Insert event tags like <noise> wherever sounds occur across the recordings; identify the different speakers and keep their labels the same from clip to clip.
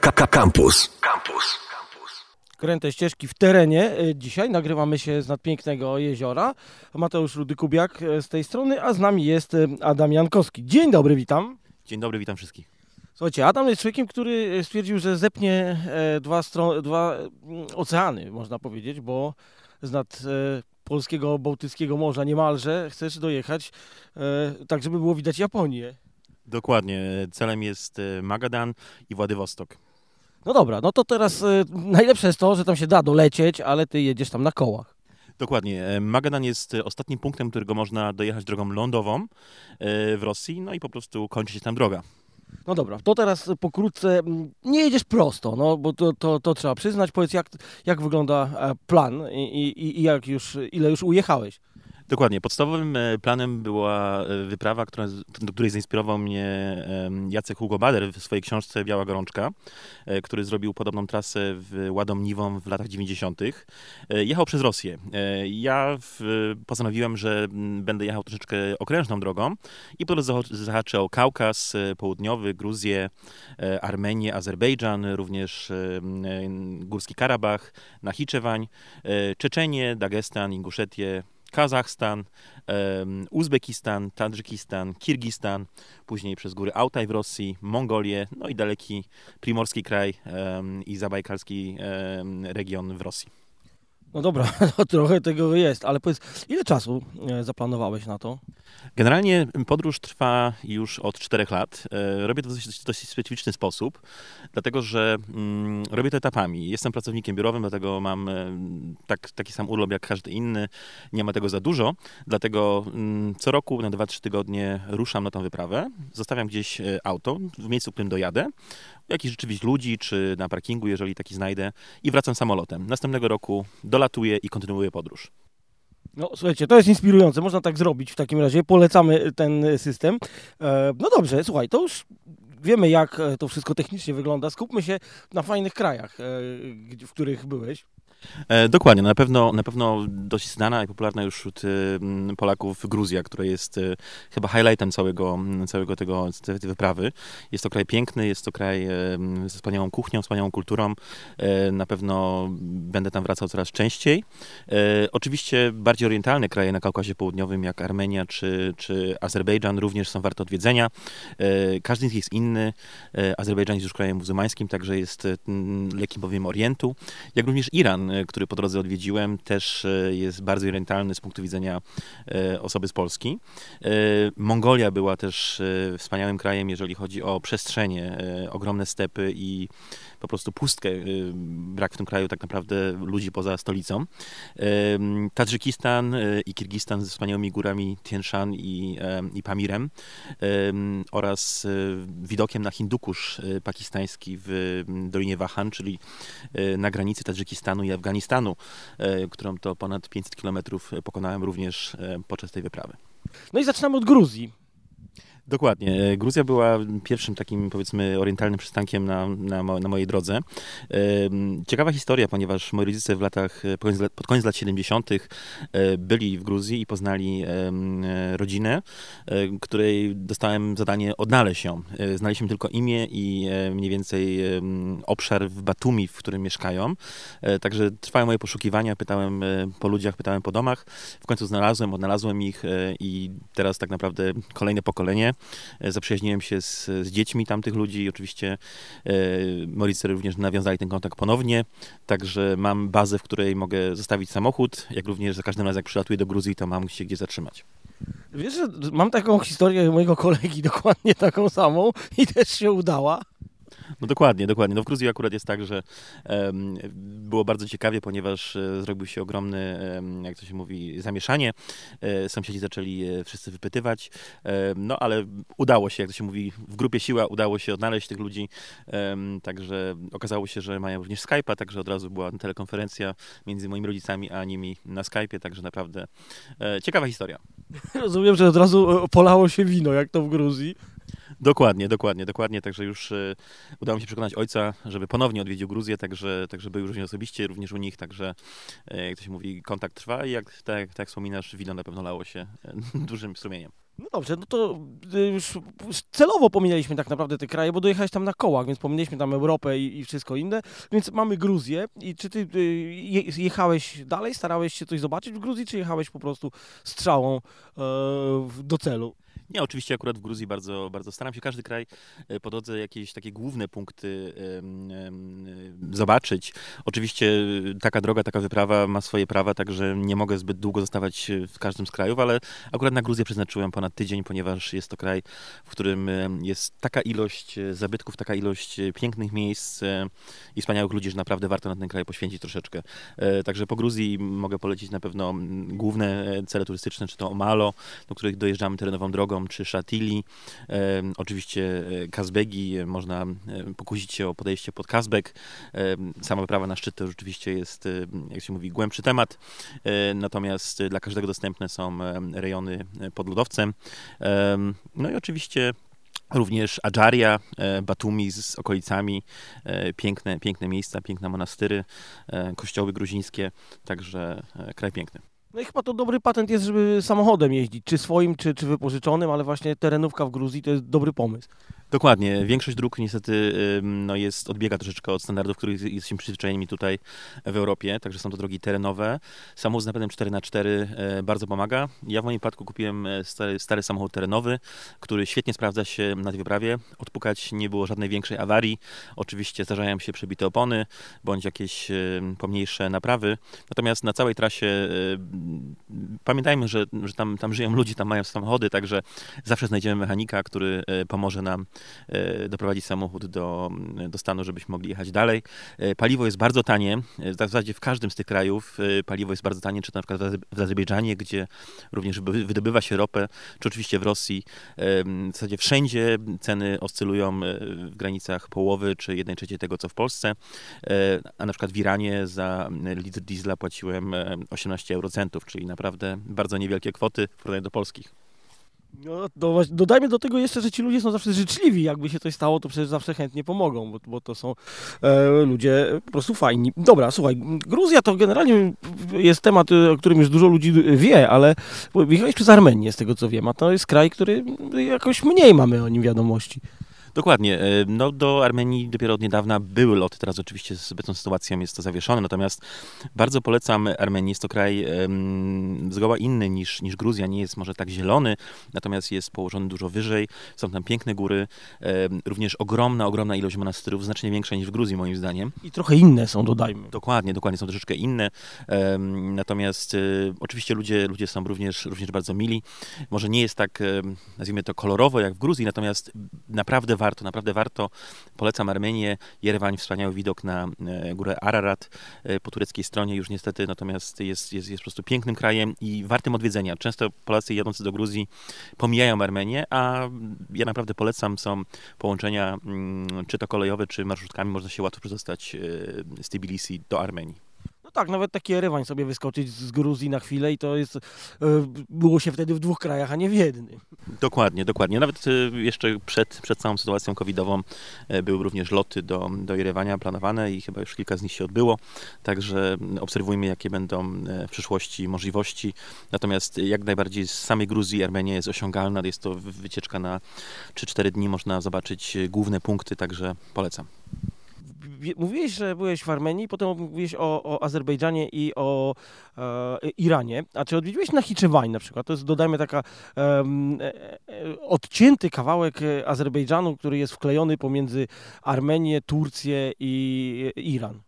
Speaker 1: Campus. Campus.
Speaker 2: Kręte ścieżki w terenie. E, Dzisiaj nagrywamy się z nadpięknego jeziora. Mateusz Rudy-Kubiak e, z tej strony, a z nami jest e, Adam Jankowski. Dzień dobry, witam.
Speaker 3: Dzień dobry, witam wszystkich.
Speaker 2: Słuchajcie, Adam jest człowiekiem, który stwierdził, że zepnie dwa, dwa mm, oceany, można powiedzieć, bo z nad polskiego, bałtyckiego morza niemalże chcesz dojechać tak, żeby było widać Japonię.
Speaker 3: Dokładnie. Celem jest Magadan i Władywostok.
Speaker 2: No dobra, no to teraz e, najlepsze jest to, że tam się da dolecieć, ale ty jedziesz tam na kołach.
Speaker 3: Dokładnie. E, Magadan jest e, ostatnim punktem, którego można dojechać drogą lądową e, w Rosji, no i po prostu kończy się tam droga.
Speaker 2: No dobra, to teraz pokrótce, nie jedziesz prosto, no bo to, to, to trzeba przyznać. Powiedz, jak, jak wygląda plan i, i, i jak już, ile już ujechałeś?
Speaker 3: Dokładnie. Podstawowym e, planem była e, wyprawa, która, do której zainspirował mnie Jacek Hugo Bader w swojej książce Biała Gorączka, e, który zrobił podobną trasę w Ładomniwą w latach 90. E, Jechał przez Rosję. Ja postanowiłem, że będę jechał troszeczkę okrężną drogą i po drodze zaha- zahaczę o Kaukaz Południowy, Gruzję, Armenię, Azerbejdżan, również Górski Karabach, Nachiczewań, Czeczenię, Dagestan, Inguszetię, Kazachstan, Uzbekistan, Tadżykistan, Kirgistan, później przez góry Altaj w Rosji, Mongolię, no i daleki primorski kraj i zabajkalski region w Rosji.
Speaker 2: No dobra, <laughs> no trochę tego jest, ale powiedz, ile czasu e, zaplanowałeś na to?
Speaker 3: Generalnie podróż trwa już od czterech lat. E, Robię to w dosyć, dosyć specyficzny sposób, dlatego że mm, robię to etapami. Jestem pracownikiem biurowym, dlatego mam e, tak, taki sam urlop jak każdy inny. Nie ma tego za dużo, dlatego mm, co roku na 2-3 tygodnie ruszam na tą wyprawę. Zostawiam gdzieś auto w miejscu, w którym dojadę, jakichś rzeczywiście ludzi, czy na parkingu, jeżeli taki znajdę, i wracam samolotem. Następnego roku dolatuję i kontynuuję podróż.
Speaker 2: No słuchajcie, to jest inspirujące, można tak zrobić w takim razie, polecamy ten system. E, No dobrze, słuchaj, to już wiemy jak to wszystko technicznie wygląda, skupmy się na fajnych krajach, e, w których byłeś.
Speaker 3: E, dokładnie, na pewno, na pewno dość znana i popularna już wśród m, Polaków Gruzja, która jest e, chyba highlightem całego, całego tego, tej wyprawy. Jest to kraj piękny, jest to kraj m, ze wspaniałą kuchnią, wspaniałą kulturą. E, na pewno będę tam wracał coraz częściej. E, oczywiście bardziej orientalne kraje na Kaukazie Południowym, jak Armenia czy, czy Azerbejdżan, również są warte odwiedzenia. Każdy z nich jest inny. Azerbejdżan jest już krajem muzułmańskim, także jest lekkim powiem Orientu jak również Iran, który po drodze odwiedziłem, też e, jest bardzo orientalny z punktu widzenia e, osoby z Polski. E, Mongolia była też e, wspaniałym krajem, jeżeli chodzi o przestrzenie, e, ogromne stepy i po prostu pustkę. e, Brak w tym kraju tak naprawdę ludzi poza stolicą. E, Tadżykistan e, i Kirgistan ze wspaniałymi górami Tien Shan i, e, i Pamirem e, oraz e, widokiem na Hindukusz e, pakistański w Dolinie Wahan, czyli e, na granicy Tadżykistanu i Afganistanu, e, którą to ponad 500 kilometrów pokonałem również e, podczas tej wyprawy.
Speaker 2: No i zaczynamy od Gruzji.
Speaker 3: Dokładnie. E, Gruzja była pierwszym takim, powiedzmy, orientalnym przystankiem na, na, na mojej drodze. Ciekawa historia, ponieważ moi rodzice w latach, e, pod koniec lat, pod koniec lat 70. e, byli w Gruzji i poznali rodzinę, której dostałem zadanie odnaleźć ją. Znaliśmy tylko imię i mniej więcej obszar w Batumi, w którym mieszkają. Także trwają moje poszukiwania, pytałem po ludziach, pytałem po domach. W końcu znalazłem, odnalazłem ich i teraz tak naprawdę kolejne pokolenie. E, Zaprzyjaźniłem się z, z dziećmi tamtych ludzi i oczywiście e, również nawiązali ten kontakt ponownie. Także mam bazę, w której mogę zostawić samochód, jak również za każdym razem jak przylatuję do Gruzji, to mam się gdzie zatrzymać.
Speaker 2: Wiesz, że mam taką historię mojego kolegi, dokładnie taką samą i też się udała.
Speaker 3: No dokładnie, dokładnie. No w Gruzji akurat jest tak, że em, było bardzo ciekawie, ponieważ e, zrobił się ogromny, jak to się mówi, zamieszanie. E, sąsiedzi zaczęli e, wszyscy wypytywać, no ale udało się, jak to się mówi, w grupie siła udało się odnaleźć tych ludzi, także okazało się, że mają również Skype'a, także od razu była telekonferencja między moimi rodzicami a nimi na Skype'ie, także naprawdę e, ciekawa historia. <laughs>
Speaker 2: Rozumiem, że od razu e, polało się wino, jak to w Gruzji.
Speaker 3: Dokładnie, dokładnie, dokładnie. Także już e, udało mi się przekonać ojca, żeby ponownie odwiedził Gruzję, także, także był również osobiście, również u nich, także e, jak to się mówi, kontakt trwa i jak, tak, tak wspominasz, wino na pewno lało się e, <laughs> dużym strumieniem.
Speaker 2: No dobrze, no to y, już już celowo pominęliśmy tak naprawdę te kraje, bo dojechałeś tam na kołach, więc pominęliśmy tam Europę i, i wszystko inne. Więc mamy Gruzję. I czy ty y, je, jechałeś dalej, starałeś się coś zobaczyć w Gruzji, czy jechałeś po prostu strzałą e, do celu?
Speaker 3: Nie, oczywiście akurat w Gruzji bardzo, bardzo staram się każdy kraj e, po drodze jakieś takie główne punkty e, zobaczyć. Oczywiście e, taka droga, taka wyprawa ma swoje prawa, także nie mogę zbyt długo zostawać w każdym z krajów, ale akurat na Gruzję przeznaczyłem ponad tydzień, ponieważ jest to kraj, w którym jest taka ilość zabytków, taka ilość pięknych miejsc i wspaniałych ludzi, że naprawdę warto na ten kraj poświęcić troszeczkę. Także po Gruzji mogę polecić na pewno główne cele turystyczne, czy to Omalo, do których dojeżdżamy terenową drogą, czy Szatili. E, oczywiście e, Kazbegi, e, można pokusić się o podejście pod Kazbek. Sama wyprawa na szczyt to rzeczywiście jest, jak się mówi, głębszy temat. Natomiast dla każdego dostępne są rejony pod lodowcem. No i oczywiście Również Adżaria, Batumi z okolicami, piękne, piękne miejsca, piękne monastyry, kościoły gruzińskie, także kraj piękny.
Speaker 2: No i chyba to dobry patent jest, żeby samochodem jeździć, czy swoim, czy, czy wypożyczonym, ale właśnie terenówka w Gruzji to jest dobry pomysł.
Speaker 3: Dokładnie. Większość dróg niestety no jest, odbiega troszeczkę od standardów, których jesteśmy przyzwyczajeni tutaj w Europie, także są to drogi terenowe. Samochód z napędem 4x4 e, bardzo pomaga. Ja w moim przypadku kupiłem e, stary, stary samochód terenowy, który świetnie sprawdza się na tej wyprawie. Odpukać nie było żadnej większej awarii. Oczywiście zdarzają się przebite opony, bądź jakieś e, pomniejsze naprawy. Natomiast na całej trasie pamiętajmy, że, że tam, tam żyją <laughs> ludzie, tam mają samochody, także zawsze znajdziemy mechanika, który pomoże nam doprowadzić samochód do, do stanu, żebyśmy mogli jechać dalej. E, Paliwo jest bardzo tanie, e, w zasadzie w każdym z tych krajów e, paliwo jest bardzo tanie, czy to na przykład w Azer- w Azerbejdżanie, gdzie również wy- wydobywa się ropę, czy oczywiście w Rosji. E, W zasadzie wszędzie ceny oscylują e, w granicach połowy, czy jednej trzeciej tego, co w Polsce. E, A na przykład w Iranie za litr diesla płaciłem e, 18 eurocentów, czyli naprawdę bardzo niewielkie kwoty w porównaniu do polskich.
Speaker 2: No, do, dodajmy do tego jeszcze, że ci ludzie są zawsze życzliwi. Jakby się coś stało, to przecież zawsze chętnie pomogą, bo, bo to są e, ludzie po prostu fajni. Dobra, słuchaj, Gruzja to generalnie jest temat, e, o którym już dużo ludzi wie, ale jechałeś przez Armenię, z tego co wiem, a to jest kraj, który jakoś mniej mamy o nim wiadomości.
Speaker 3: Dokładnie. e, No, do Armenii dopiero od niedawna były loty. Teraz oczywiście z obecną sytuacją jest to zawieszone. Natomiast bardzo polecam Armenię. Jest to kraj em, zgoła inny niż, niż Gruzja. Nie jest może tak zielony, natomiast jest położony dużo wyżej. Są tam piękne góry. em, Również ogromna, ogromna ilość monastyrów. Znacznie większa niż w Gruzji moim zdaniem.
Speaker 2: I trochę inne są, dodajmy.
Speaker 3: Dokładnie, dokładnie, są troszeczkę inne. Em, Natomiast e, oczywiście ludzie, ludzie są również, również bardzo mili. Może nie jest tak, nazwijmy to, kolorowo jak w Gruzji, natomiast naprawdę warto, naprawdę warto. Polecam Armenię. Jerewań, wspaniały widok na e, górę Ararat e, po tureckiej stronie już niestety, natomiast jest, jest, jest po prostu pięknym krajem i wartym odwiedzenia. Często Polacy jadący do Gruzji pomijają Armenię, a ja naprawdę polecam. Są połączenia, mm, czy to kolejowe, czy marszrutkami, można się łatwo przedostać e, z Tbilisi do Armenii.
Speaker 2: Tak, nawet taki Jerewań sobie wyskoczyć z Gruzji na chwilę i to jest, e, było się wtedy w dwóch krajach, a nie w jednym.
Speaker 3: Dokładnie, dokładnie. Nawet e, jeszcze przed, przed całą sytuacją covidową e, były również loty do, do planowane i chyba już kilka z nich się odbyło. Także obserwujmy, jakie będą w przyszłości możliwości. Natomiast jak najbardziej z samej Gruzji Armenia jest osiągalna. Jest to wy- wycieczka na 3-4 dni. Można zobaczyć główne punkty, także polecam.
Speaker 2: Mówiłeś, że byłeś w Armenii, potem mówiłeś o, o Azerbejdżanie i o e, Iranie. A czy odwiedziłeś Nachiczewań na przykład? To jest, dodajmy, taka e, e, odcięty kawałek e, Azerbejdżanu, który jest wklejony pomiędzy Armenię, Turcję i Iran.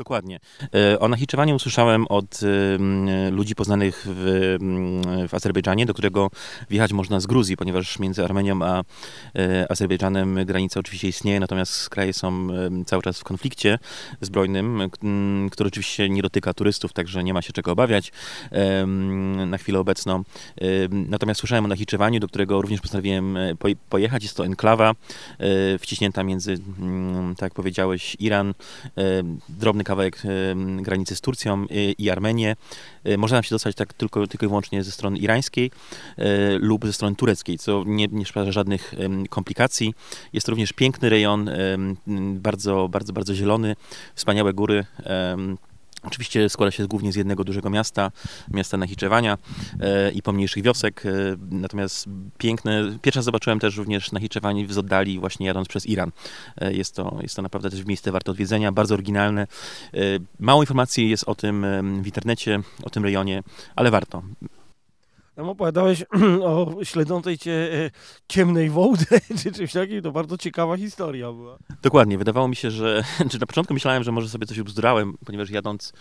Speaker 3: Dokładnie. E, O Nachiczewaniu usłyszałem od em, ludzi poznanych w, w Azerbejdżanie, do którego wjechać można z Gruzji, ponieważ między Armenią a e, Azerbejdżanem granica oczywiście istnieje, natomiast kraje są cały czas w konflikcie zbrojnym, który oczywiście nie dotyka turystów, także nie ma się czego obawiać na chwilę obecną. Natomiast słyszałem o Nachiczewaniu, do którego również postanowiłem e, poj- pojechać. Jest to enklawa e, wciśnięta między, tak jak powiedziałeś, Iran, e, drobny kawałek granicy z Turcją i Armenię. Można nam się dostać tak tylko, tylko i wyłącznie ze strony irańskiej lub ze strony tureckiej, co nie, nie sprawia żadnych komplikacji. Jest również piękny rejon, bardzo, bardzo, bardzo zielony, wspaniałe góry. Oczywiście składa się głównie z jednego dużego miasta, miasta Nachiczewania e, i pomniejszych wiosek, e, natomiast piękne, pierwszy raz zobaczyłem też również Nachiczewanie z oddali właśnie jadąc przez Iran. E, jest to, jest to naprawdę też miejsce warte odwiedzenia, bardzo oryginalne. E, mało informacji jest o tym w internecie, o tym rejonie, ale warto.
Speaker 2: Tam opowiadałeś <clears throat> o śledzącej cię e, ciemnej wołdze, <laughs> czy czymś takim, to bardzo ciekawa historia była.
Speaker 3: Dokładnie, wydawało mi się, że, <clears throat> czy na początku myślałem, że może sobie coś ubzdurałem, ponieważ jadąc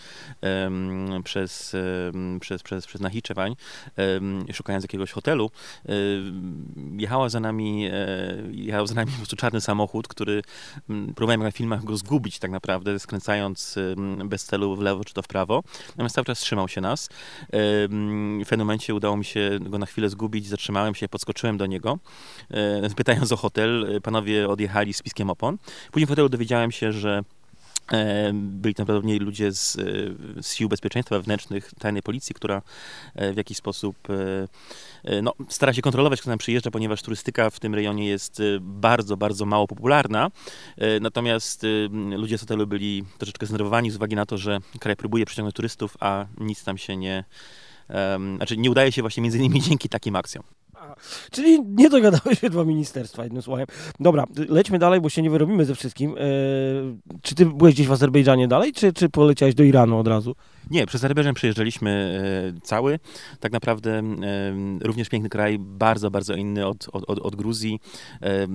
Speaker 3: um, przez, um, przez, przez, przez Nachiczewań, um, szukając jakiegoś hotelu, jechała za nami, e, jechał za nami po prostu czarny samochód, który próbowałem na filmach go zgubić tak naprawdę, skręcając bez celu w lewo czy to w prawo, natomiast cały czas trzymał się nas. W pewnym momencie udało mi się go na chwilę zgubić, zatrzymałem się, podskoczyłem do niego, e, pytając o hotel. E, panowie odjechali z piskiem opon. Później w hotelu dowiedziałem się, że e, byli tam prawdopodobnie ludzie z, z sił bezpieczeństwa wewnętrznych, tajnej policji, która w jakiś sposób no, stara się kontrolować, kto tam przyjeżdża, ponieważ turystyka w tym rejonie jest bardzo, bardzo mało popularna. Natomiast ludzie z hotelu byli troszeczkę zdenerwowani z uwagi na to, że kraj próbuje przyciągnąć turystów, a nic tam się nie, znaczy nie udaje się właśnie między innymi <laughs> dzięki takim akcjom.
Speaker 2: Czyli nie dogadały się dwa ministerstwa, jednym słowem. Dobra, lećmy dalej, bo się nie wyrobimy ze wszystkim. E, czy ty byłeś gdzieś w Azerbejdżanie dalej, czy, czy poleciałeś do Iranu od razu?
Speaker 3: Nie, przez Azerbejdżan przejeżdżaliśmy e, cały. Tak naprawdę e, również piękny kraj, bardzo, bardzo inny od, od, od, Gruzji. E,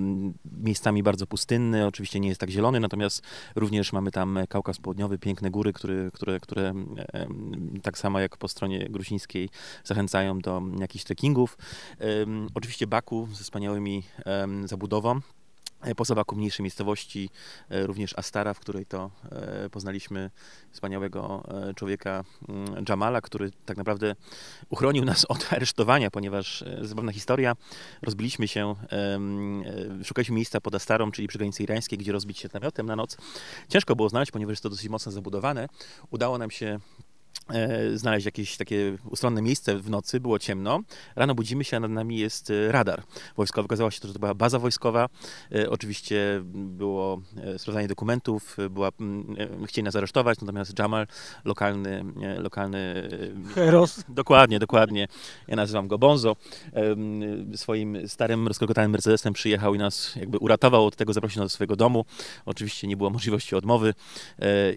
Speaker 3: miejscami bardzo pustynny, oczywiście nie jest tak zielony, natomiast również mamy tam Kaukaz Południowy, piękne góry, które, które, które tak samo jak po stronie gruzińskiej zachęcają do jakichś trekkingów. Oczywiście Baku ze wspaniałymi zabudową. E, Poza Baku mniejszej miejscowości, e, również Astara, w której to e, poznaliśmy wspaniałego człowieka mm, Jamala, który tak naprawdę uchronił nas od <laughs> aresztowania, ponieważ zabawna historia, rozbiliśmy się, szukaliśmy miejsca pod Astarą, czyli przy granicy irańskiej, gdzie rozbić się namiotem na noc. Ciężko było znaleźć, ponieważ jest to dosyć mocno zabudowane. Udało nam się znaleźć jakieś takie ustronne miejsce w nocy, było ciemno. Rano budzimy się, a nad nami jest e, radar wojskowy. Okazało się, że to była baza wojskowa. E, oczywiście było sprawdzanie dokumentów, była, chcieli nas aresztować, natomiast Jamal, lokalny... lokalny
Speaker 2: Heros.
Speaker 3: Dokładnie, dokładnie. Ja nazywam go Bonzo. Swoim starym, rozkrokotanym Mercedesem przyjechał i nas jakby uratował od tego, zaprosił nas do swojego domu. Oczywiście nie było możliwości odmowy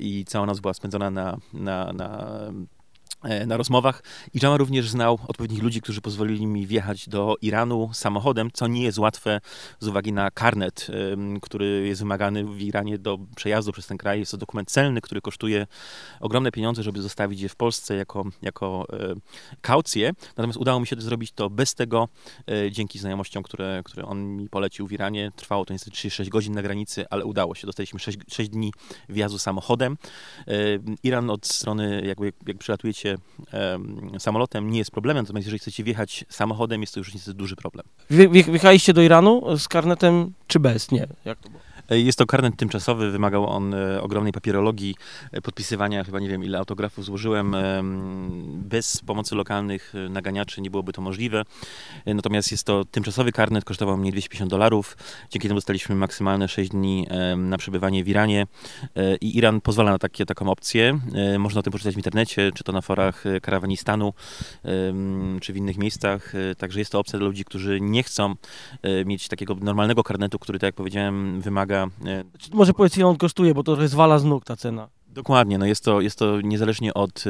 Speaker 3: i cała noc była spędzona na, na, na E, na rozmowach. I Jama również znał odpowiednich ludzi, którzy pozwolili mi wjechać do Iranu samochodem, co nie jest łatwe z uwagi na karnet, który jest wymagany w Iranie do przejazdu przez ten kraj. Jest to dokument celny, który kosztuje ogromne pieniądze, żeby zostawić je w Polsce jako, jako e, kaucję. Natomiast udało mi się zrobić to bez tego, e, dzięki znajomościom, które, które on mi polecił w Iranie. Trwało to niestety 36 godzin na granicy, ale udało się. Dostaliśmy 6, 6 dni wjazdu samochodem. Iran od strony, jakby jak przylatujecie samolotem nie jest problemem, natomiast jeżeli chcecie wjechać samochodem, jest to już niestety duży problem.
Speaker 2: wjechaliście do Iranu z karnetem czy bez? Nie. Jak to było?
Speaker 3: Jest to karnet tymczasowy, wymagał on e, ogromnej papierologii, e, podpisywania, chyba nie wiem ile autografów złożyłem. Bez pomocy lokalnych e, naganiaczy nie byłoby to możliwe. Natomiast jest to tymczasowy karnet, kosztował mnie 250 dolarów. Dzięki temu dostaliśmy maksymalne 6 dni na przebywanie w Iranie i Iran pozwala na takie, taką opcję. Można o tym poczytać w internecie, czy to na forach Karawanistanu, czy w innych miejscach. Także jest to opcja dla ludzi, którzy nie chcą mieć takiego normalnego karnetu, który, tak jak powiedziałem, wymaga
Speaker 2: może powiedz ile on kosztuje, bo to trochę zwala z nóg ta cena.
Speaker 3: Dokładnie, no jest to, jest to niezależnie od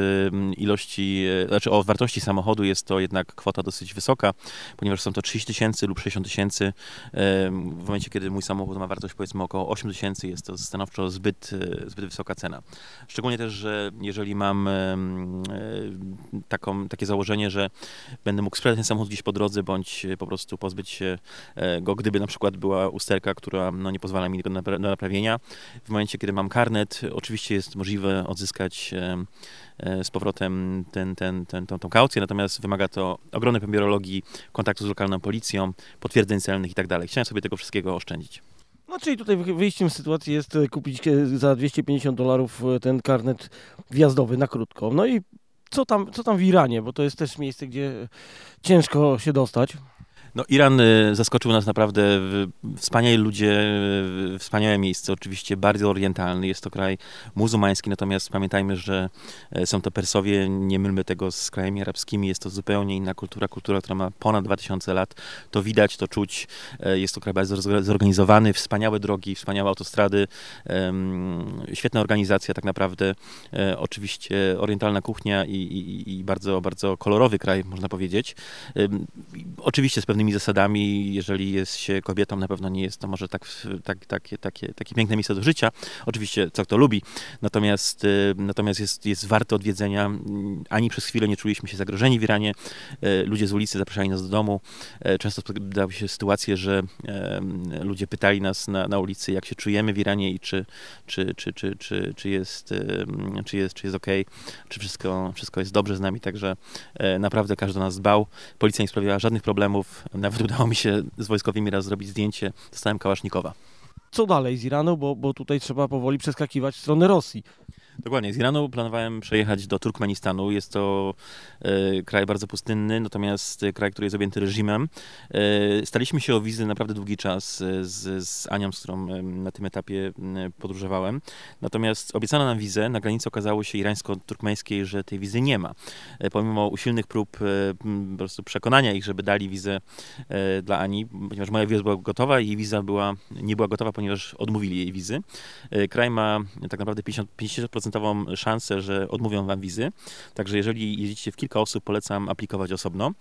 Speaker 3: ilości, e, znaczy od wartości samochodu, jest to jednak kwota dosyć wysoka, ponieważ są to 30 tysięcy lub 60 tysięcy. W momencie, kiedy mój samochód ma wartość powiedzmy około 8 tysięcy, jest to stanowczo zbyt, e, zbyt wysoka cena. Szczególnie też, że jeżeli mam e, taką, takie założenie, że będę mógł sprzedać ten samochód gdzieś po drodze, bądź po prostu pozbyć się go, gdyby na przykład była usterka, która no, nie pozwala mi do naprawienia. W momencie, kiedy mam karnet, oczywiście jest możliwe odzyskać e, e, z powrotem ten, ten, ten, tą, tą kaucję, natomiast wymaga to ogromnej papierologii, kontaktu z lokalną policją, potwierdzeń celnych i tak dalej. Chciałem sobie tego wszystkiego oszczędzić.
Speaker 2: No czyli tutaj wyjściem z sytuacji jest e, kupić za 250 dolarów ten karnet wjazdowy na krótko. No i co tam, co tam w Iranie, bo to jest też miejsce, gdzie ciężko się dostać.
Speaker 3: No, Iran y, zaskoczył nas naprawdę. Wspaniali ludzie, wspaniałe miejsce, oczywiście bardzo orientalny. Jest to kraj muzułmański, natomiast pamiętajmy, że e, są to Persowie, nie mylmy tego z krajami arabskimi. Jest to zupełnie inna kultura, kultura, która ma ponad 2000 lat. To widać, to czuć. E, jest to kraj bardzo zorganizowany, wspaniałe drogi, wspaniałe autostrady, świetna organizacja tak naprawdę. E, oczywiście orientalna kuchnia i, i, i bardzo, bardzo kolorowy kraj, można powiedzieć. Oczywiście z pewnymi pewnymi zasadami. Jeżeli jest się kobietą, na pewno nie jest to może tak, tak, takie, takie, takie piękne miejsce do życia. Oczywiście, co kto lubi. Natomiast, y, natomiast jest, jest warte odwiedzenia. Ani przez chwilę nie czuliśmy się zagrożeni w Iranie. Y, ludzie z ulicy zapraszali nas do domu. Y, często spotykały się sytuacje, że ludzie pytali nas na, na ulicy, jak się czujemy w Iranie i czy, czy, czy, czy, czy, czy jest, czy jest, czy jest ok, czy wszystko, wszystko jest dobrze z nami. Także naprawdę każdy nas dbał. Policja nie sprawiała żadnych problemów. Nawet udało mi się z wojskowymi raz zrobić zdjęcie. Dostałem Kałasznikowa.
Speaker 2: Co dalej z Iranu, bo, bo tutaj trzeba powoli przeskakiwać w stronę Rosji.
Speaker 3: Dokładnie. Z Iranu planowałem przejechać do Turkmenistanu. Jest to e, kraj bardzo pustynny, natomiast kraj, który jest objęty reżimem. E, staliśmy się o wizy naprawdę długi czas e, z, z Anią, z którą e, na tym etapie podróżowałem. Natomiast obiecano nam wizę. Na granicy okazało się irańsko-turkmeńskiej, że tej wizy nie ma. E, pomimo usilnych prób e, po prostu przekonania ich, żeby dali wizę dla Ani, ponieważ moja wiza była gotowa i wiza była, nie była gotowa, ponieważ odmówili jej wizy. Kraj ma tak naprawdę 50%, 50 procentową szansę, że odmówią wam wizy. Także jeżeli jeździcie w kilka osób, polecam aplikować osobno.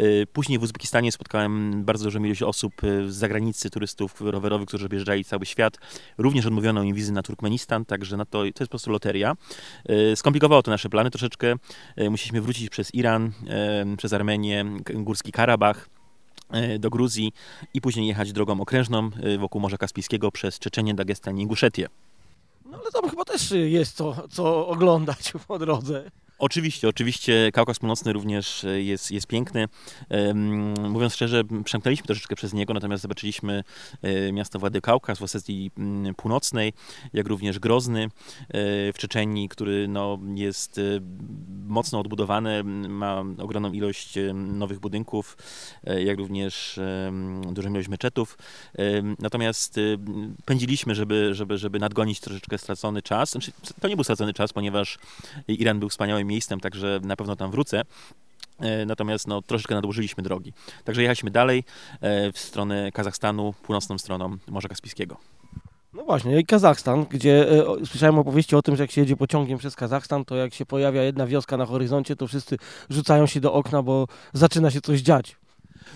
Speaker 3: Y, później w Uzbekistanie spotkałem bardzo dużą ilość osób y, z zagranicy, turystów rowerowych, którzy objeżdżali cały świat. Również odmówiono im wizy na Turkmenistan, także na to, to jest po prostu loteria. Y, skomplikowało to nasze plany troszeczkę. Musieliśmy wrócić przez Iran, przez Armenię, Górski Karabach do Gruzji i później jechać drogą okrężną wokół Morza Kaspijskiego przez Czeczenię, Dagestan i Inguszetię.
Speaker 2: No ale tam chyba też jest co, co oglądać po drodze.
Speaker 3: Oczywiście, oczywiście Kaukaz Północny również e, jest, jest piękny. Mówiąc szczerze, przemknęliśmy troszeczkę przez niego, natomiast zobaczyliśmy e, miasto Włady Kaukaz w Osetii mm, Północnej, jak również Grozny e, w Czeczenii, który no, jest mocno odbudowany, ma ogromną ilość nowych budynków, jak również dużą ilość meczetów. Natomiast pędziliśmy, żeby, żeby, żeby nadgonić troszeczkę stracony czas. Znaczy, to nie był stracony czas, ponieważ Iran był wspaniałym miejscem, także na pewno tam wrócę. E, natomiast no, troszeczkę nadłożyliśmy drogi. Także jechaliśmy dalej e, w stronę Kazachstanu, północną stroną Morza Kaspijskiego.
Speaker 2: No właśnie, i Kazachstan, gdzie e, słyszałem opowieści o tym, że jak się jedzie pociągiem przez Kazachstan, to jak się pojawia jedna wioska na horyzoncie, to wszyscy rzucają się do okna, bo zaczyna się coś dziać.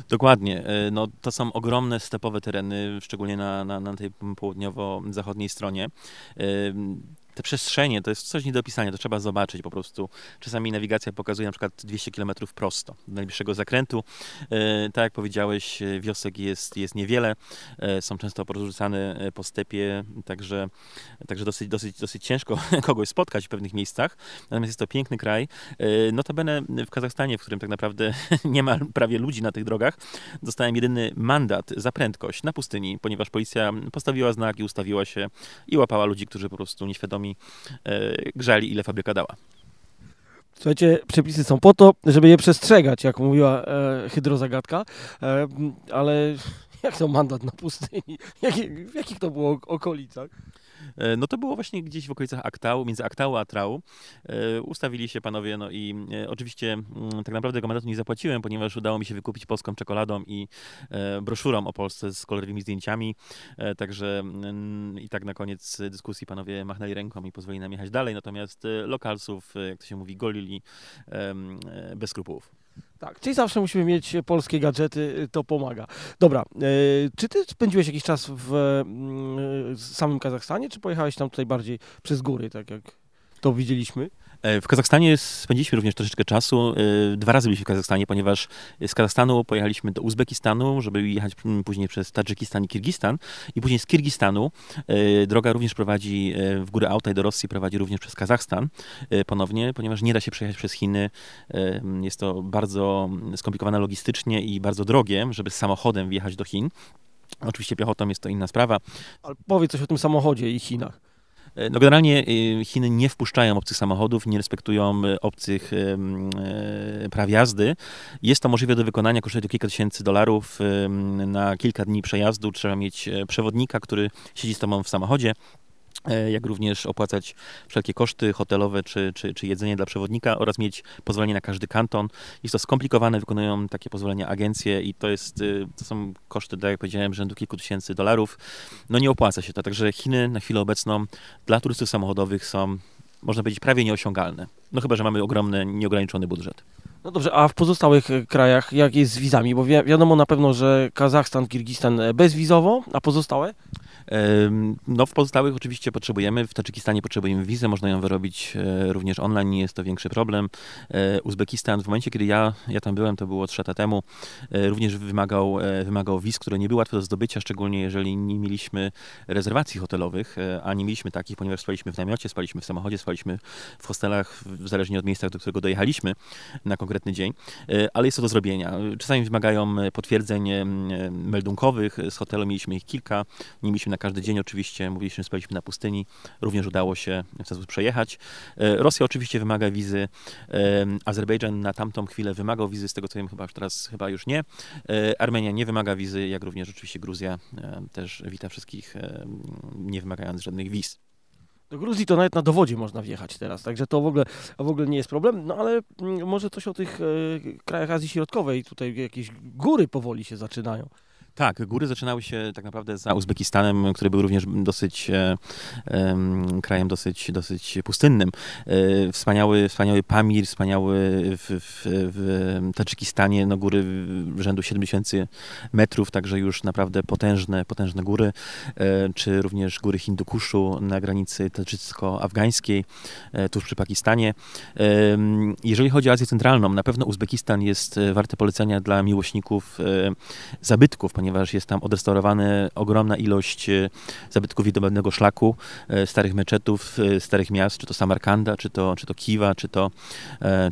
Speaker 3: Dokładnie. E, no, to są ogromne stepowe tereny, szczególnie na, na, na tej południowo-zachodniej stronie. Te przestrzenie to jest coś nie do opisania, to trzeba zobaczyć po prostu. Czasami nawigacja pokazuje na przykład 200 km prosto do najbliższego zakrętu. E, tak jak powiedziałeś, e, wiosek jest, jest niewiele, e, są często porzucane po stepie, także, także dosyć, dosyć, dosyć ciężko <laughs> kogoś spotkać w pewnych miejscach. Natomiast jest to piękny kraj. Notabene w Kazachstanie, w którym tak naprawdę <laughs> nie ma prawie ludzi na tych drogach, dostałem jedyny mandat za prędkość na pustyni, ponieważ policja postawiła znak i ustawiła się i łapała ludzi, którzy po prostu nieświadomi E, grzali, ile fabryka dała.
Speaker 2: Słuchajcie, przepisy są po to, żeby je przestrzegać, jak mówiła e, hydrozagadka, e, ale <laughs> jak to mandat na pustyni? <laughs> w jakich to było okolicach?
Speaker 3: E, no to było właśnie gdzieś w okolicach Aktału, między Aktału a Trau. E, ustawili się panowie, no i e, oczywiście mm, tak naprawdę tego nie zapłaciłem, ponieważ udało mi się wykupić polską czekoladą i broszurą o Polsce z kolorowymi zdjęciami. Także mm, i tak na koniec dyskusji panowie machnęli ręką i pozwolili nam jechać dalej, natomiast lokalsów, jak to się mówi, golili bez skrupułów.
Speaker 2: Tak, czyli zawsze musimy mieć polskie gadżety, y, to pomaga. Dobra, y, czy ty spędziłeś jakiś czas w mm, samym Kazachstanie, czy pojechałeś tam tutaj bardziej przez góry, tak jak to widzieliśmy?
Speaker 3: E, w Kazachstanie spędziliśmy również troszeczkę czasu. E, dwa razy byliśmy w Kazachstanie, ponieważ z Kazachstanu pojechaliśmy do Uzbekistanu, żeby jechać później przez Tadżykistan i Kirgistan. I później z Kirgistanu e, droga również prowadzi w górę Auta i do Rosji, prowadzi również przez Kazachstan ponownie, ponieważ nie da się przejechać przez Chiny. Jest to bardzo skomplikowane logistycznie i bardzo drogie, żeby samochodem wjechać do Chin. Oczywiście piechotą jest to inna sprawa.
Speaker 2: Ale powiedz coś o tym samochodzie i Chinach.
Speaker 3: E, no generalnie e, Chiny nie wpuszczają obcych samochodów, nie respektują e, obcych praw jazdy. Jest to możliwe do wykonania, kosztuje to kilka tysięcy dolarów. Na kilka dni przejazdu trzeba mieć przewodnika, który siedzi z tobą w samochodzie. E, jak również opłacać wszelkie koszty hotelowe czy, czy, czy jedzenie dla przewodnika oraz mieć pozwolenie na każdy kanton. Jest to skomplikowane, wykonują takie pozwolenia agencje i to jest, y, to są koszty, tak jak powiedziałem, rzędu kilku tysięcy dolarów. No nie opłaca się to, także Chiny na chwilę obecną dla turystów samochodowych są, można powiedzieć, prawie nieosiągalne. No chyba, że mamy ogromny, nieograniczony budżet.
Speaker 2: No dobrze, a w pozostałych e, krajach jak jest z wizami? Bo wi wiadomo na pewno, że Kazachstan, Kirgistan e, bezwizowo, a pozostałe?
Speaker 3: No w pozostałych oczywiście potrzebujemy, w Tadżykistanie potrzebujemy wizę, można ją wyrobić e, również online, nie jest to większy problem. Uzbekistan w momencie, kiedy ja, ja tam byłem, to było 3 lata temu, również wymagał, wymagał wiz, które nie były łatwe do zdobycia, szczególnie jeżeli nie mieliśmy rezerwacji hotelowych, a nie mieliśmy takich, ponieważ spaliśmy w namiocie, spaliśmy w samochodzie, spaliśmy w hostelach, zależnie od miejsca, do którego dojechaliśmy na konkretny dzień, ale jest to do zrobienia. Czasami wymagają potwierdzeń meldunkowych, z hotelu mieliśmy ich kilka, nie mieliśmy na każdy dzień oczywiście, mówiliśmy, spaliśmy na pustyni, również udało się w ten sposób przejechać. E, Rosja oczywiście wymaga wizy, e, Azerbejdżan na tamtą chwilę wymagał wizy, z tego co wiem chyba już teraz chyba już nie. E, Armenia nie wymaga wizy, jak również oczywiście Gruzja też wita wszystkich, nie wymagając żadnych wiz.
Speaker 2: Do Gruzji to nawet na dowodzie można wjechać teraz, także to w ogóle, w ogóle nie jest problem. No ale mm, może coś o tych krajach Azji Środkowej, tutaj jakieś góry powoli się zaczynają.
Speaker 3: Tak, góry zaczynały się tak naprawdę za Uzbekistanem, który był również dosyć e, e, krajem dosyć, dosyć pustynnym. E, wspaniały, wspaniały Pamir, wspaniały w, w, w Tadżykistanie, no góry rzędu 7000 metrów, także już naprawdę potężne, potężne góry, e, czy również góry Hindukuszu na granicy tadżycko-afgańskiej, e, tuż przy Pakistanie. E, jeżeli chodzi o Azję Centralną, na pewno Uzbekistan jest warty polecenia dla miłośników zabytków, ponieważ ponieważ jest tam odrestaurowana ogromna ilość e, zabytków widowego szlaku, e, starych meczetów, e, starych miast, czy to Samarkanda, czy to, czy to Kiwa, czy to,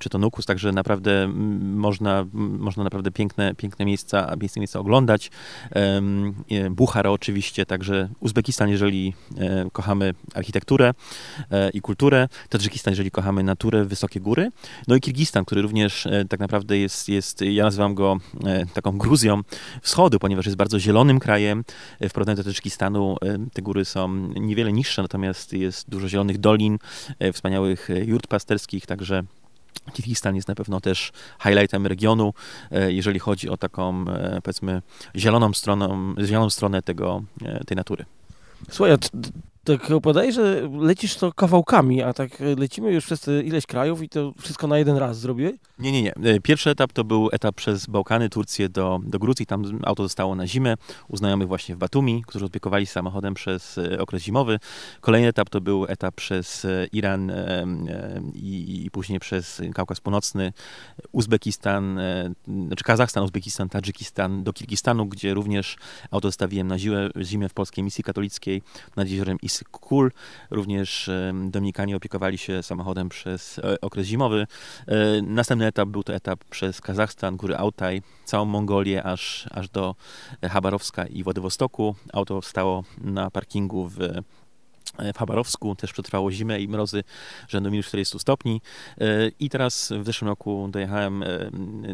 Speaker 3: czy to Nukus, także naprawdę można, można naprawdę piękne, piękne miejsca, piękne miejsca oglądać. Buchara oczywiście, także Uzbekistan, jeżeli kochamy architekturę i kulturę, Tadżykistan, jeżeli kochamy naturę, wysokie góry, no i Kirgistan, który również tak naprawdę jest, jest ja nazywam go taką Gruzją wschodu, ponieważ jest bardzo zielonym krajem. W porównaniu do Tadżykistanu e, te góry są niewiele niższe, natomiast jest dużo zielonych dolin, e, wspaniałych e, jurt pasterskich, także Kirgistan jest na pewno też highlightem regionu, jeżeli chodzi o taką, powiedzmy, zieloną, stroną, zieloną stronę tego, tej natury.
Speaker 2: Słuchaj, tak opowiadaj, że lecisz to kawałkami, a tak lecimy już przez ileś krajów i to wszystko na jeden raz zrobiłeś?
Speaker 3: Nie, nie, nie. E, pierwszy etap to był etap przez Bałkany, Turcję do, do Gruzji. Tam auto zostało na zimę u znajomych właśnie w Batumi, którzy opiekowali samochodem przez e, okres zimowy. Kolejny etap to był etap przez e, Iran i, i później przez Kaukaz Północny, Uzbekistan, znaczy Kazachstan, Uzbekistan, Tadżykistan, do Kirgistanu, gdzie również auto zostawiłem na zimę, zimę w polskiej misji katolickiej nad jeziorem Is Kul. Również Dominikanie opiekowali się samochodem przez e, okres zimowy. E, następny etap był to etap przez Kazachstan, góry Altaj, całą Mongolię, aż, aż do Chabarowska i Władywostoku. Auto stało na parkingu w w Chabarowsku też przetrwało zimę i mrozy rzędu minus 40 stopni. E, I teraz w zeszłym roku dojechałem e,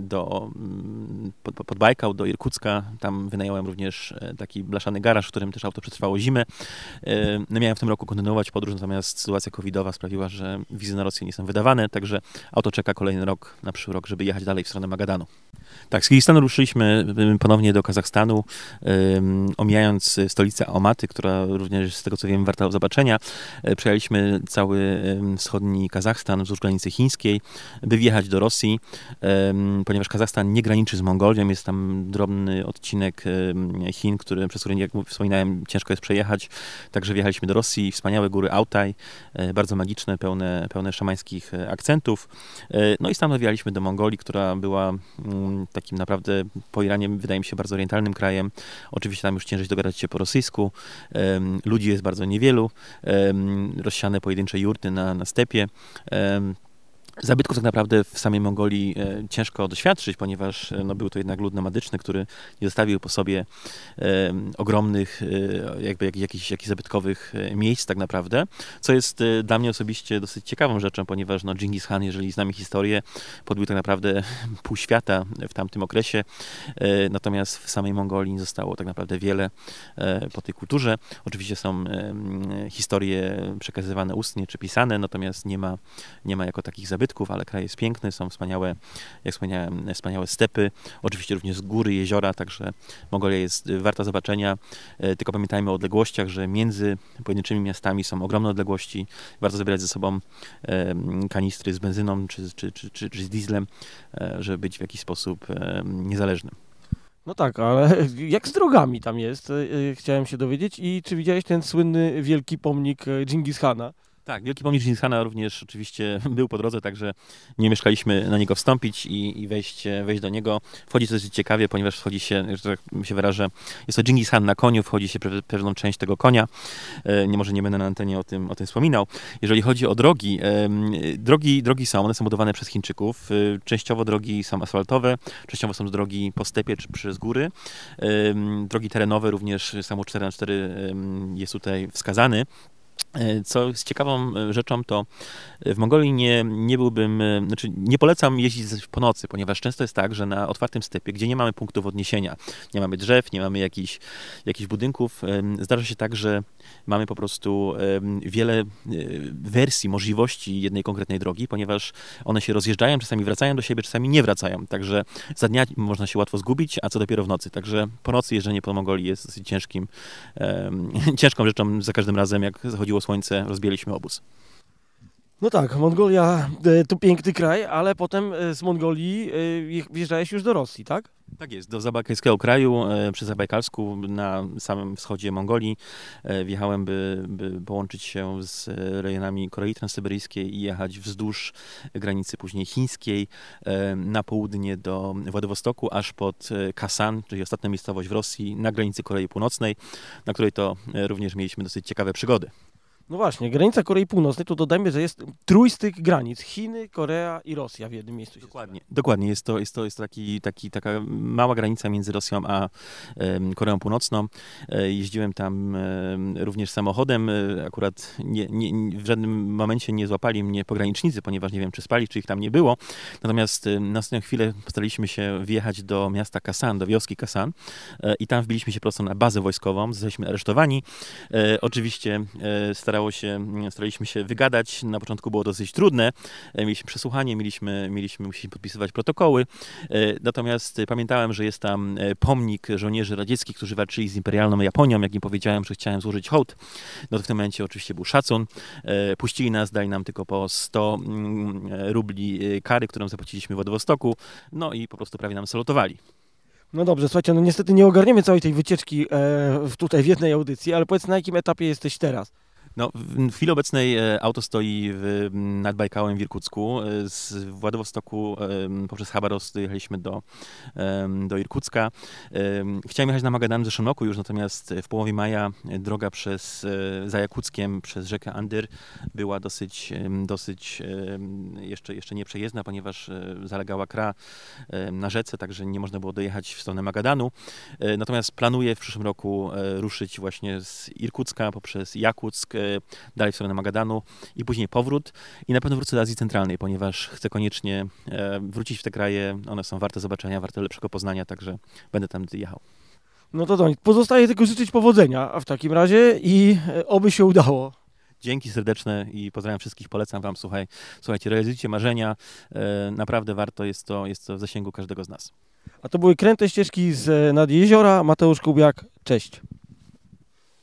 Speaker 3: do, mm, pod, pod Bajkał, do Irkucka. Tam wynająłem również taki blaszany garaż, w którym też auto przetrwało zimę. No miałem w tym roku kontynuować podróż, natomiast sytuacja covidowa sprawiła, że wizy na Rosję nie są wydawane, także auto czeka kolejny rok, na przyszły rok, żeby jechać dalej w stronę Magadanu. Tak, z Kirgistanu ruszyliśmy ponownie do Kazachstanu, omijając stolicę Almaty, która również z tego co wiem warta zobaczenia. E, przejechaliśmy cały wschodni Kazachstan wzdłuż granicy chińskiej, by wjechać do Rosji, ponieważ Kazachstan nie graniczy z Mongolią, jest tam drobny odcinek Chin, który, przez który, jak wspominałem, ciężko jest przejechać. Także wjechaliśmy do Rosji, wspaniałe góry Altaj, e, bardzo magiczne, pełne, pełne szamańskich e, akcentów. No i stamtąd wjechaliśmy do Mongolii, która była mm, takim naprawdę po Iranie, wydaje mi się, bardzo orientalnym krajem. Oczywiście tam już ciężej dogadać się po rosyjsku. Ludzi jest bardzo niewielu. Rozsiane pojedyncze jurty na, na stepie. Zabytków tak naprawdę w samej Mongolii e, ciężko doświadczyć, ponieważ e, no, był to jednak lud nomadyczny, który nie zostawił po sobie e, ogromnych e, jakby jak, jakichś, jakichś zabytkowych miejsc tak naprawdę, co jest dla mnie osobiście dosyć ciekawą rzeczą, ponieważ no, Genghis Khan, jeżeli znamy historię, podbił tak naprawdę <laughs> pół świata w tamtym okresie, natomiast w samej Mongolii nie zostało tak naprawdę wiele po tej kulturze. Oczywiście są historie przekazywane ustnie czy pisane, natomiast nie ma, nie ma jako takich zabytków, ale kraj jest piękny, są wspaniałe, jak wspomniałem, wspaniałe stepy, oczywiście również góry, jeziora, także Mongolia jest y, warta zobaczenia, E, tylko pamiętajmy o odległościach, że między pojedynczymi miastami są ogromne odległości, warto zabierać ze sobą kanistry z benzyną czy, czy, czy, czy, czy z dieslem, e, żeby być w jakiś sposób niezależnym.
Speaker 2: No tak, ale <laughs> jak z drogami tam jest, e, chciałem się dowiedzieć. I czy widziałeś ten słynny wielki pomnik Dżingis Khana?
Speaker 3: Tak, Wielki Pomnik Dżingis Khana również oczywiście <laughs> był po drodze, także nie mieszkaliśmy na niego wstąpić i, i wejść, wejść do niego. Wchodzi to dosyć ciekawie, ponieważ wchodzi się, że tak się wyrażę, jest to Dżingis Khan na koniu, wchodzi się pe- pewną część tego konia. E, Nie może nie będę na antenie o tym, o tym wspominał. Jeżeli chodzi o drogi, drogi, drogi są, one są budowane przez Chińczyków. E, Częściowo drogi są asfaltowe, częściowo są drogi po stepie czy przez góry. Drogi terenowe również samo 4x4 em, jest tutaj wskazany. E, Co jest ciekawą e, rzeczą, to w Mongolii nie, nie byłbym, e, znaczy nie polecam jeździć po nocy, ponieważ często jest tak, że na otwartym stepie, gdzie nie mamy punktów odniesienia, nie mamy drzew, nie mamy jakichś, jakichś budynków, zdarza się tak, że mamy po prostu wiele e, wersji, możliwości jednej konkretnej drogi, ponieważ one się rozjeżdżają, czasami wracają do siebie, czasami nie wracają. Także za dnia można się łatwo zgubić, a co dopiero w nocy. Także po nocy jeżdżenie po Mongolii jest dosyć ciężkim, <laughs> ciężką rzeczą za każdym razem, jak zachodziło słońce, rozbijaliśmy obóz.
Speaker 2: No tak, Mongolia e, to piękny kraj, ale potem e, z Mongolii e, je- wjeżdżałeś już do Rosji, tak?
Speaker 3: Tak jest, do zabajkalskiego kraju, przy Zabajkalsku, na samym wschodzie Mongolii. Wjechałem, by, by połączyć się z rejonami Korei Transsyberyjskiej i jechać wzdłuż granicy później chińskiej na południe do Władywostoku, aż pod Kasan, czyli ostatnia miejscowość w Rosji, na granicy Korei Północnej, na której to również mieliśmy dosyć ciekawe przygody.
Speaker 2: No właśnie, granica Korei Północnej, to dodajmy, że jest trójstyk granic. Chiny, Korea i Rosja w jednym miejscu.
Speaker 3: Dokładnie, dokładnie. Jest to, jest to jest taki, taki, taka mała granica między Rosją a em, Koreą Północną. E, jeździłem tam em, również samochodem. E, akurat nie, nie, w żadnym momencie nie złapali mnie pogranicznicy, ponieważ nie wiem, czy spali, czy ich tam nie było. Natomiast em, na następną chwilę postaraliśmy się wjechać do miasta Kasan, do wioski Kasan e, i tam wbiliśmy się prosto na bazę wojskową. Zostaliśmy aresztowani. E, oczywiście e, starało się, staraliśmy się wygadać. Na początku było dosyć trudne. E, Mieliśmy przesłuchanie, mieliśmy, mieliśmy musieliśmy podpisywać protokoły. E, Natomiast pamiętałem, że jest tam e, pomnik żołnierzy radzieckich, którzy walczyli z imperialną Japonią. Jak im powiedziałem, że chciałem złożyć hołd, no to w tym momencie oczywiście był szacun. Puścili nas, dali nam tylko po 100 mm, rubli kary, którą zapłaciliśmy w Władywostoku. No i po prostu prawie nam salutowali.
Speaker 2: No dobrze, słuchajcie, no niestety nie ogarniemy całej tej wycieczki e, tutaj w jednej audycji, ale powiedz na jakim etapie jesteś teraz?
Speaker 3: No, w chwili obecnej e, auto stoi w, nad Bajkałem w Irkucku. E, Z Władywostoku e, poprzez Chabarovsk dojechaliśmy do, do Irkucka. Chciałem jechać na Magadan w zeszłym roku już, natomiast w połowie maja droga przez, e, za Jakuckiem przez rzekę Andyr była dosyć, dosyć jeszcze, jeszcze nieprzejezdna, ponieważ zalegała kra na rzece, także nie można było dojechać w stronę Magadanu. Natomiast planuję w przyszłym roku ruszyć właśnie z Irkucka poprzez Jakuck, dalej w stronę Magadanu i później powrót. I na pewno wrócę do Azji Centralnej, ponieważ chcę koniecznie e, wrócić w te kraje. One są warte zobaczenia, warte lepszego poznania, także będę tam jechał.
Speaker 2: No to to, pozostaje tylko życzyć powodzenia w takim razie i e, oby się udało.
Speaker 3: Dzięki serdeczne i pozdrawiam wszystkich, polecam wam, słuchaj, słuchajcie, realizujcie marzenia, e, naprawdę warto, jest to, jest to w zasięgu każdego z nas.
Speaker 2: A to były kręte ścieżki z nad jeziora. Mateusz Kubiak, cześć.